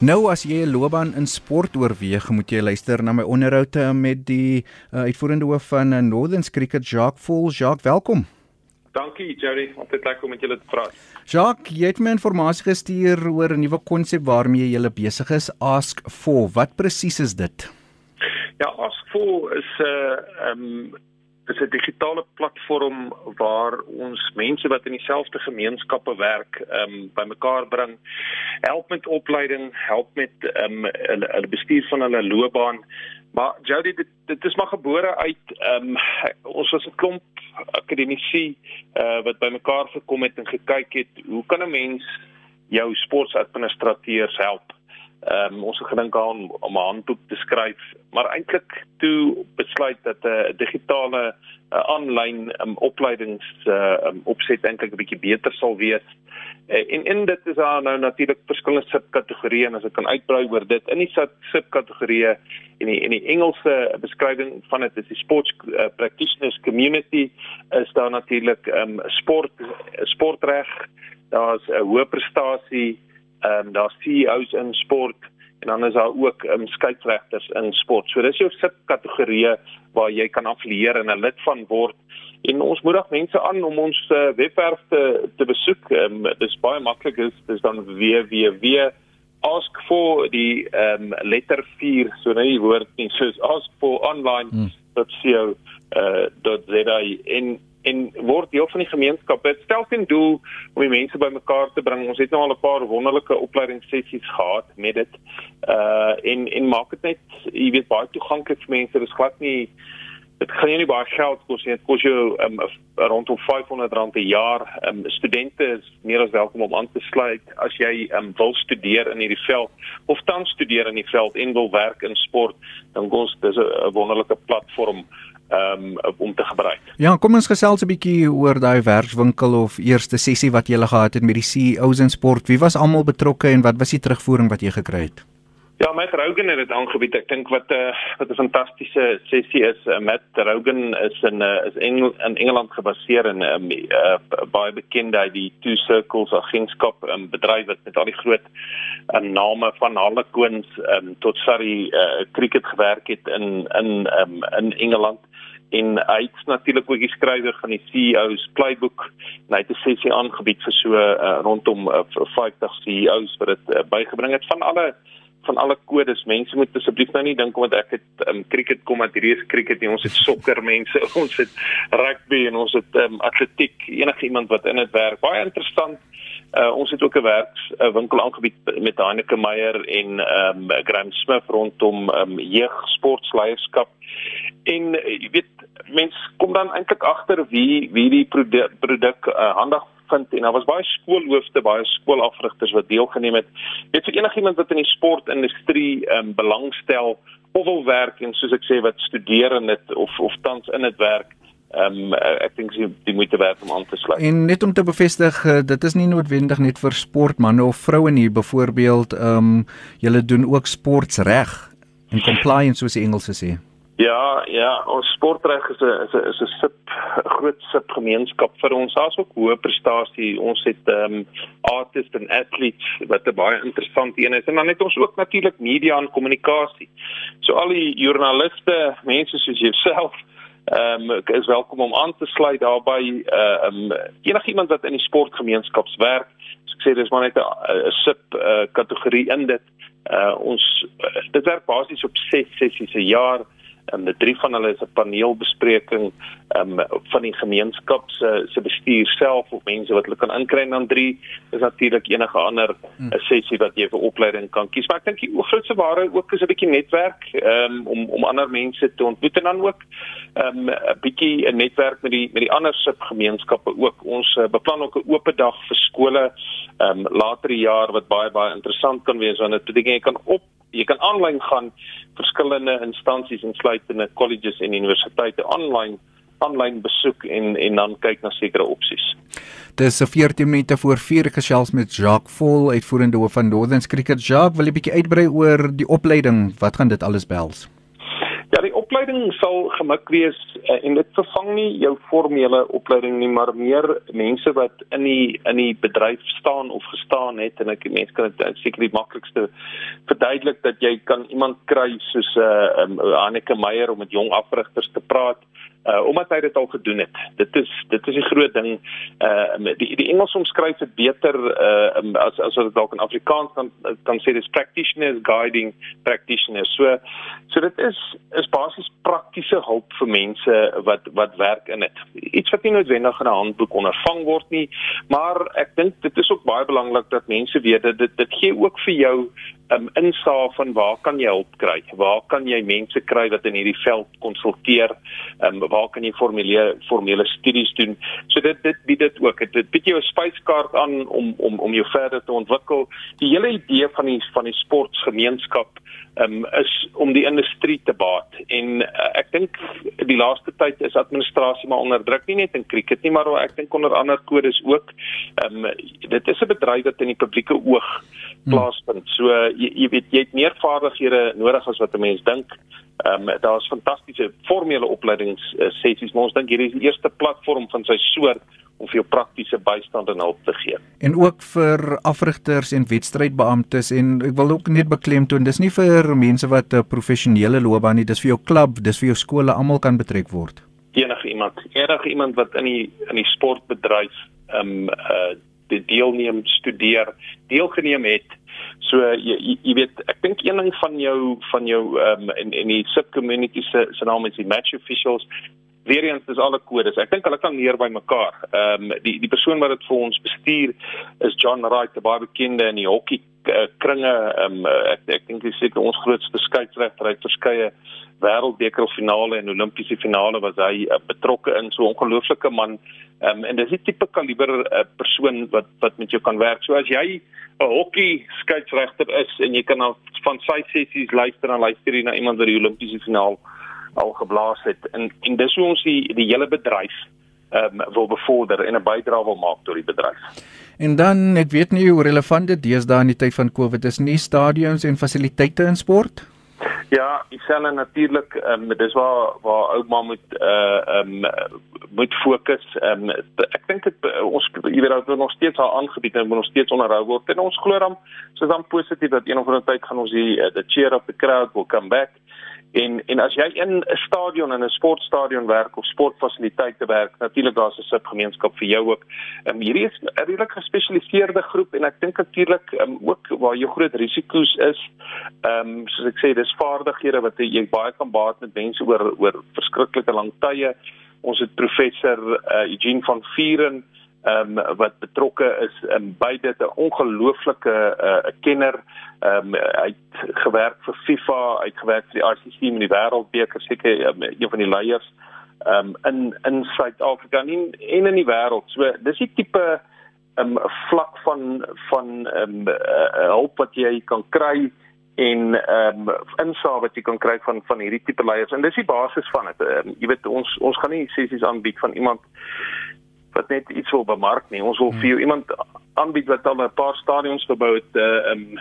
Nou as jy 'n loopbaan in sport oorweeg, moet jy luister na my onderhoud eh, met die uh, uitvoerende hoof van uh, Northern Cricket, Jacques Fool. Jacques, welkom. Dankie Jerry, altyd lekker om met julle te praat. Jacques, jy het my inligting gestuur oor 'n nuwe konsep waarmee jy besig is, Ask for. Wat presies is dit? Ja, Ask for is 'n uh, um, is 'n digitale platform waar ons mense wat in dieselfde gemeenskappe werk, ehm um, bymekaar bring, help met opleiding, help met ehm um, hulle bestuur van hulle loopbaan. Maar Jody, dit, dit is maar gebore uit ehm um, ons was 'n klomp akademici uh, wat bymekaar gekom het en gekyk het, hoe kan 'n mens jou sportadministrateurs help? Ehm um, ons het gedink aan om 'n handboek te skryf, maar eintlik toe besluit dat 'n uh, digitale aanlyn uh, um, opleidings uh, um, opset eintlik 'n bietjie beter sal wees. Uh, en in dit is daar nou natuurlik verskillende subkategorieë en as ek kan uitbrei oor dit in die subkategorieë in die in die Engelse beskrywing van dit is die sports uh, practitioners community is daar natuurlik um, sport sportreg, daar's 'n hoë prestasie ehm um, daar's CEOs in sport en dan is daar ook ehm um, skeieregters in sport. So dis jou subkategorieë waar jy kan afleer en 'n lid van word. En ons moedig mense aan om ons uh, webwerf te te besoek. Ehm um, dis baie maklik is dis dan www ask for die ehm um, letter 4 so net die woord nie soos ask for online hmm. sien uh dat jy in en word deel van die gemeenskap. Dit stel ten doel om die mense bymekaar te bring. Ons het nou al 'n paar wonderlike opleidingssessies gehad met dit. Uh en en maak dit net, jy weet, baie toeganklik vir mense. Dit is glad nie dit gaan nie baie geld kos nie. Dit kos jou um, rondom R500 'n jaar. Um, studente is meer as welkom om aan te sluit as jy um, wil studeer in hierdie veld of tans studeer in die veld en wil werk in sport. Dan kos dis 'n wonderlike platform um, om te gebruik. Ja, kom ons gesels 'n bietjie oor daai werkswinkel of eerste sessie wat jy gele gehad het met die CEOs in sport. Wie was almal betrokke en wat was die terugvoering wat jy gekry het? Ja, Matt Rogan het dit aangebied. Ek dink wat 'n uh, wat 'n fantastiese sessie is. Uh, Matt Rogan is in uh, is Engel, in Engeland gebaseer en um, uh, baie bekend hy die Two Circles agentskap um, bedryf wat met al die groot um, name van Harlequins um, tot Surrey uh, cricket gewerk het in in um, in Engeland en hy het natuurlik ook die skrywer van die CEO's playbook. En hy het 'n sessie aangebied vir so uh, rondom uh, 50 CEO's wat dit uh, bygebring het. Van alle van alle kodes mense moet asseblief nou nie dink omdat ek het um, cricket kom at hierdie is cricket nie. Ons het sokker mense ons het rugby en ons het um, atletiek. Enige iemand wat in dit werk. Baie interessant Uh, ons het ook 'n werks 'n winkel aangebied met Heineke Meyer en ehm um, Graham Smith rondom ehm um, jeugsportleierskap. En uh, jy weet mense kom dan eintlik agter wie wie die produk produk uh, handig vind en daar was baie skoolhoofde, baie skoolafrigters wat deelgeneem het. Dit vir enigiemand wat in die sportindustrie ehm um, belangstel of wil werk en soos ek sê wat studeer in dit of of tans in dit werk Ehm um, ek dink jy die moeite werd om aan te sluit. En net om te bevestig, uh, dit is nie noodwendig net vir sportmense of vroue nie, byvoorbeeld ehm um, julle doen ook sportsreg en compliance soos die Engelse sê. Ja, ja, ons sportreg is 'n is 'n is 'n sip groot sip gemeenskap vir ons. Daar's ook hoë prestasie. Ons het ehm um, artists en athletes wat 'n baie interessant een is. En dan het ons ook natuurlik media en kommunikasie. So al die joernaliste, mense soos jouself ehm um, is welkom om aan te sluit daarbey ehm um, enigiemand wat in die sportgemeenskaps werk. So ek sê dis maar net 'n sub uh, kategorie in dit. Uh, ons dit werk basies op 6 sessies 'n jaar en die drie van hulle is 'n paneelbespreking um, van die gemeenskap se se bestuur self of mense wat hulle kan inkry. En dan drie is natuurlik enige ander hmm. sessie wat jy vir opleiding kan kies. Maar ek dink die grootste ware ook is 'n bietjie netwerk um, om om ander mense te ontmoet. En dan ook ehm, 'n um, bietjie 'n netwerk met die met die ander subgemeenskappe ook. Ons uh, beplan ook 'n oop dag vir skole um, later die jaar wat baie baie interessant kan wees want dit beteken jy kan op jy kan aanlyn gaan verskillende instansies insluitende colleges en universiteite aanlyn aanlyn besoek en en dan kyk na sekere opsies. Dis 'n 14 minute voor 4 gesels met Jacques Vol uitvoerende hoof van Northern Cricket. Jacques, wil jy bietjie uitbrei oor die opleiding? Wat gaan dit alles behels? Ja, die opleiding sal gemik wees uh, en dit vervang nie jou formele opleiding nie, maar meer mense wat in die in die bedryf staan of gestaan het en ek mense kan dit seker die maklikste verduidelik dat jy kan iemand kry soos 'n uh, um, Anneke Meyer om met jong afrigters te praat uh omdat hy dit al gedoen het. Dit is dit is 'n groot ding. Uh die die Engels omskryf dit beter uh as as wat dit dalk in Afrikaans kan kan sê dis practitioners guiding practitioners. So so dit is is basies praktiese hulp vir mense wat wat werk in dit. Iets wat nie noodwendig in 'n handboek ondervang word nie, maar ek dink dit is ook baie belangrik dat mense weet dat dit dit gee ook vir jou um, insaag van waar kan jy hulp kry? Waar kan jy mense kry wat in hierdie veld konsulteer? Ehm um, waar kan jy formele formele studies doen? So dit dit bied dit ook. Dit bied jou 'n spyskaart aan om om om jou verder te ontwikkel. Die hele idee van die van die sportgemeenskap um, is om die industrie te baat en uh, ek dink die laaste tyd is administrasie maar onder druk nie net in cricket nie maar ek dink onder ander kodes ook. Um, dit is 'n bedryf wat in die publieke oog hmm. plaasvind. So jy, jy weet jy het meer vaardighede nodig as wat 'n mens dink. Ehm um, daar's fantastiese formele opleidings uh, sessies maar ons dink hierdie is die eerste platform van sy soort om vir jou praktiese bystand en hulp te gee. En ook vir afrigters en wedstrydbeamptes en ek wil ook net beklemtoon dis nie vir mense wat 'n professionele loopbaan nie, dis vir jou klub, dis vir jou skole, almal kan betrek word. Enige iemand, enige iemand wat in die in die sportbedryf ehm um, uh deelneem, studeer, deelgeneem het. So jy jy weet ek dink een ding van jou van jou ehm um, in in die sub community se se naam is die match officials weer eens dis alle kodes. Ek dink hulle kan leer by mekaar. Ehm um, die die persoon wat dit vir ons bestuur is John Wright, 'n baie bekende in die hokkie uh, kringe. Ehm um, ek ek dink hy seker ons grootste skeieregter uit verskeie wêreldbeker finale en olimpiese finale was hy uh, betrokke in so 'n ongelooflike man. Ehm um, en dis die tipe kaliber uh, persoon wat wat met jou kan werk. So as jy 'n hokkie skeieregter is en jy kan van sy sessies luister en luister na iemand wat die olimpiese finaal al geblaas het en en dis hoe ons die die hele bedryf ehm um, wil bevorder en 'n bydrae wil maak tot die bedryf. En dan ek weet nie hoe relevant dit deesdae in die tyd van Covid is nie stadions en fasiliteite in sport. Ja, dieselfde natuurlik, ehm um, dis waar waar ouma moet uh ehm um, moet fokus. Ehm um, ek dink dit ons jy weet dat nog steeds haar aangebied en nog steeds onderhou word. En ons glo dan soos dan positief dat een of ander tyd gaan ons die the cheer of the crowd will come back. En en as jy in 'n stadion en 'n sportstadion werk of sportfasiliteite werk, natuurlik daar's 'n subgemeenskap vir jou ook. Ehm um, hierdie is 'n redelik gespesialiseerde groep en ek dink natuurlik um, ook waar jou groot risiko's is. Ehm um, soos ek sê, dis vaardighede wat jy baie kan baat met mense oor oor verskriklike lang tye. Ons het professor uh, Eugene van Vieren ehm um, wat betrokke is in dit 'n ongelooflike uh, kenner ehm um, hy het gewerk vir FIFA, hy het gewerk vir die ICC in die wêreldbeker seker um, een van die leiers ehm um, in in Suid-Afrika en en in die wêreld. So dis die tipe ehm um, vlak van van ehm um, uh, hulp wat jy kan kry en ehm um, insaag wat jy kan kry van van hierdie tipe leiers en dis die basis van dit. Um, jy weet ons ons gaan nie sessies aanbied van iemand wat net iets wil bemark nie. Ons wil vir jou iemand aanbied wat al 'n paar stadions gebou het, uh, um,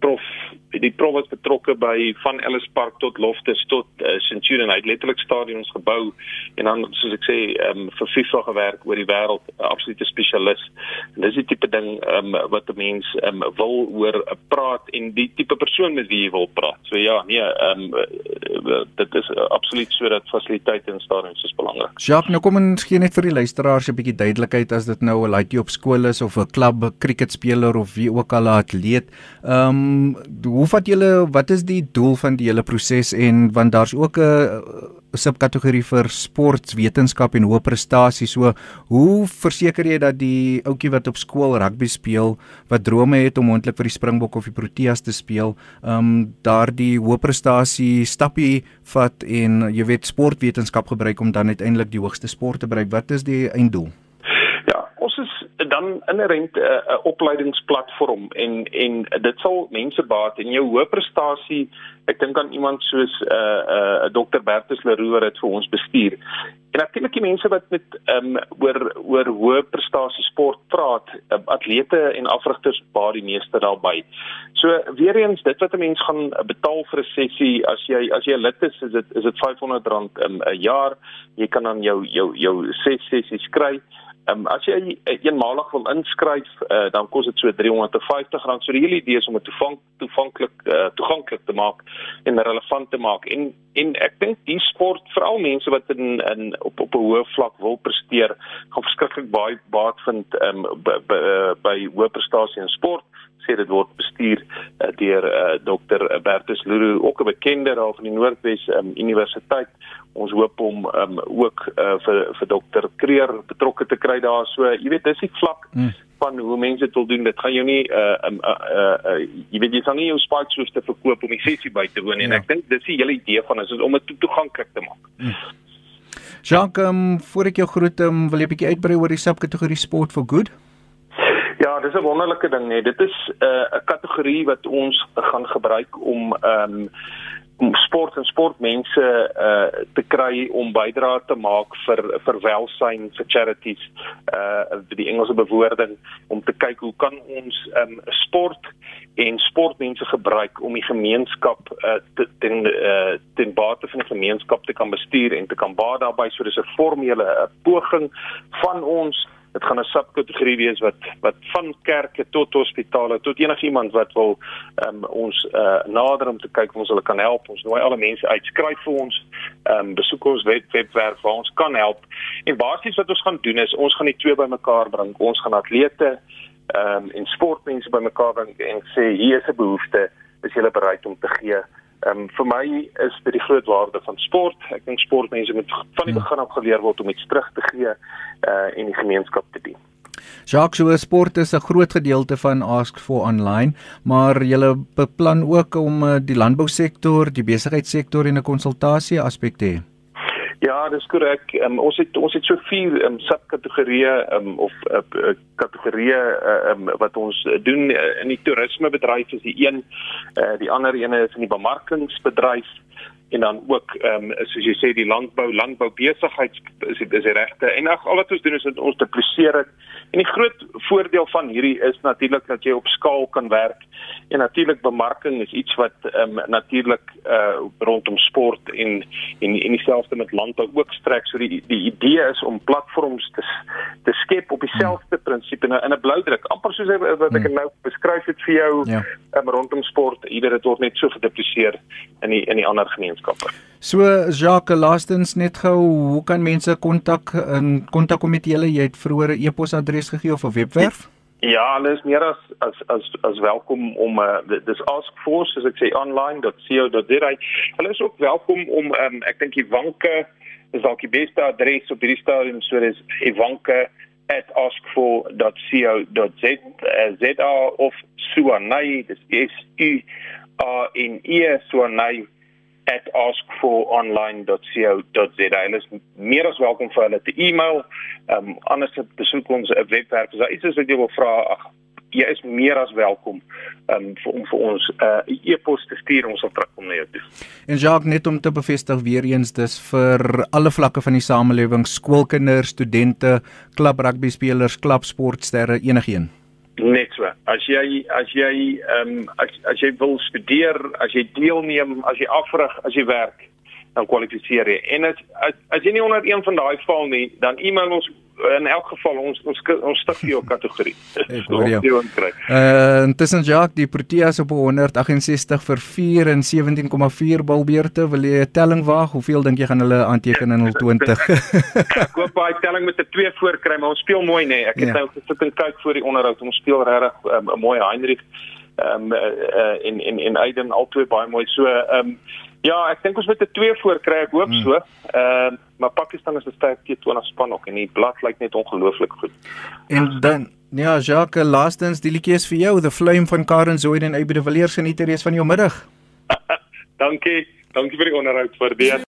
prof die prof was betrokke by van Ellis Park tot Loftus tot uh, Centurion hy het letterlik stadions gebou en dan soos ek sê um, vir FIFA gewerk oor die wêreld uh, absolute spesialis en dis die tipe ding um, wat 'n mens um, wil oor uh, praat en die tipe persoon met wie jy wil praat. So ja nee um, dit is absoluut so dat fasiliteite in stadions is belangrik Jacques nou kom ons gee net vir die luisteraars 'n bietjie duidelikheid as dit nou 'n laaitie op skool is of 'n klub cricketspeler of wie ook al 'n atleet. Ehm um, hoe vat julle wat is die doel van die hele proses en want daar's ook 'n subkategorie vir sportwetenskap en hoë prestasie. So, hoe verseker jy dat die ouetjie wat op skool rugby speel, wat drome het om moontlik vir die Springbok of die Proteas te speel, ehm um, daardie hoë prestasie stappie vat en jy weet sportwetenskap gebruik om dan uiteindelik die hoogste sport te bereik. Wat is die einddoel? Dan inherent 'n uh, uh, opleidingsplatform en en dit sal mense baat en jou hoë prestasie ek dink aan iemand soos 'n uh, 'n uh, Dr Bertus Leroux wat dit vir ons bestuur En natuurlik die mense wat met ehm um, oor oor hoë prestasie sport praat, um, atlete en afrigters baie die meeste daarby. So weer eens dit wat 'n mens gaan betaal vir 'n sessie as jy as jy lid is, is dit is dit R500 'n um, jaar. Jy kan dan jou jou jou ses sessies kry. Ehm um, as jy eenmalig wil inskryf, uh, dan kos dit so R350. So die hele idee is om dit toevang, toeganklik uh, toeganklik te maak en relevant te maak. En en ek dink die sport veral mense wat in in op op 'n hoë vlak wil presteer, gaan verskriklik baie baat vind ehm um, by, by, by hoë prestasie in sport sê dit word bestuur uh, deur uh, Dr Bertus Luru ook 'n bekende daar van die Noordwes um, Universiteit ons hoop om um, ook uh, vir vir Dr Kreer betrokke te kry daar so jy weet dis die vlak mm. van hoe mense dit wil doen dit gaan jou nie uh, um, uh, uh, uh, jy weet jy sal nie jou spike soos te verkoop om die sessie by te woon en ja. ek dink dis die hele idee van is om dit to toeganklik te maak mm. Jacques, um, voor ek jou groet, um, wil jy 'n bietjie uitbrei oor die subkategorie sport for good? Ja, dis 'n wonderlike ding nee. Dit is 'n uh, kategorie wat ons gaan gebruik om ehm um, sport en sportmense uh te kry om bydrae te maak vir vir welsyn vir charities uh die Engelse bewoording om te kyk hoe kan ons um sport en sportmense gebruik om die gemeenskap uh te, ten uh ten bate van die gemeenskap te kan bestuur en te kan baat daarbey so dis 'n formele poging van ons dit gaan 'n subkategorie wees wat wat van kerke tot hospitale tot enigiemand wat wil um, ons uh, nader om te kyk of ons hulle kan help. Ons nooi alle mense uit. Skryf vir ons um, besoek ons web, webwerf waar ons kan help. En basies wat ons gaan doen is ons gaan die twee bymekaar bring. Ons gaan atlete um, en sportmense bymekaar bring en sê hier is 'n behoefte. Is jy bereid om te gee Ehm um, vir my is dit die groot waarde van sport. Ek dink sportmense moet van die hmm. begin af geleer word om iets terug te gee uh en die gemeenskap te dien. Jacques, so sport is 'n groot gedeelte van Ask for Online, maar jy beplan ook om uh, die landbousektor, die besigheidssektor en 'n konsultasie aspek te hê. Ja, dis korrek. Um, ons het ons het so vier um, subkategorieë um, of uh, kategorieë uh, um, wat ons doen in die toerismebedryf is die een, uh, die ander ene is in die bemarkingsbedryf en dan ook ehm um, soos jy sê die landbou landbou besigheid is is die regte. En ag al wat ons doen is ons dupliseer dit. En die groot voordeel van hierdie is natuurlik dat jy op skaal kan werk. En natuurlik bemarking is iets wat ehm um, natuurlik uh rondom sport en en en dieselfde met landbou ook strek. So die die idee is om platforms te te skep op dieselfde hmm. prinsip in 'n in 'n bloudruk amper soos wat ek hmm. nou beskryf het vir jou ja. um, rondom sport. Ieder dit word net so gedupliseer in die in die ander gemeenskappe So Jacques laastens net gou hoe kan mense kontak in kontak met julle jy het vroeër 'n e-posadres gegee of 'n webwerf ja. Hulle is meer as as as as welkom om uh, dis ask for as ek sê online.co.za. Hulle is ook welkom om um, ek dink Ivanka is dalk die beste adres op hierdie stadium so dis Ivanka @askfor.co.za of Suanay dis S U A N E Suanay at askforonline.co.za en is meer as welkom vir hulle te e-mail. Ehm um, anders besoek ons webwerf. As daar iets is wat jy wil vra, ag jy is meer as welkom um, vir om vir ons 'n uh, e-pos te stuur ons sal terugkom na jou toe. En Jacques net om te bevestig weer eens dis vir alle vlakke van die samelewing, skoolkinders, studente, klub rugby spelers, klub sportsterre, enigiets. Net so. As jy as jy ehm um, as as jy wil studeer, as jy deelneem, as jy afrig, as jy werk, dan kwalifiseer jy. En as as, as jy nie onder een van daai val nie, dan e-mail ons in elk geval ons ons ons vir jou kategorie. Ek hoor jou. Uh intussen Jacques, die Proteas op 168 vir 4 en 17,4 balbeurte, wil jy 'n telling waag? Hoeveel dink jy gaan hulle aanteken in hul 20? Ek koop baie telling met 'n 2 voor kry, maar ons speel mooi nê. Nee. Ek het ja. nou gesit en kyk voor die onderhoud. Ons speel regtig ehm, 'n um, mooi Heinrich ehm um, uh, in in in Aiden albei baie mooi. So ehm um, Ja, ek dink ons moet 'n 2 voor kry, ek hoop hmm. so. Ehm uh, maar Pakistan is 'n sterk T20 span ook en die blad lyk net ongelooflik goed. En dan ja, Jacques, laastens die liedjie is vir jou, The Flame van Karen Zoid en Abby de Villiers geniet die res van jou middag. dankie. Dankie vir die onderhoud, waardeer.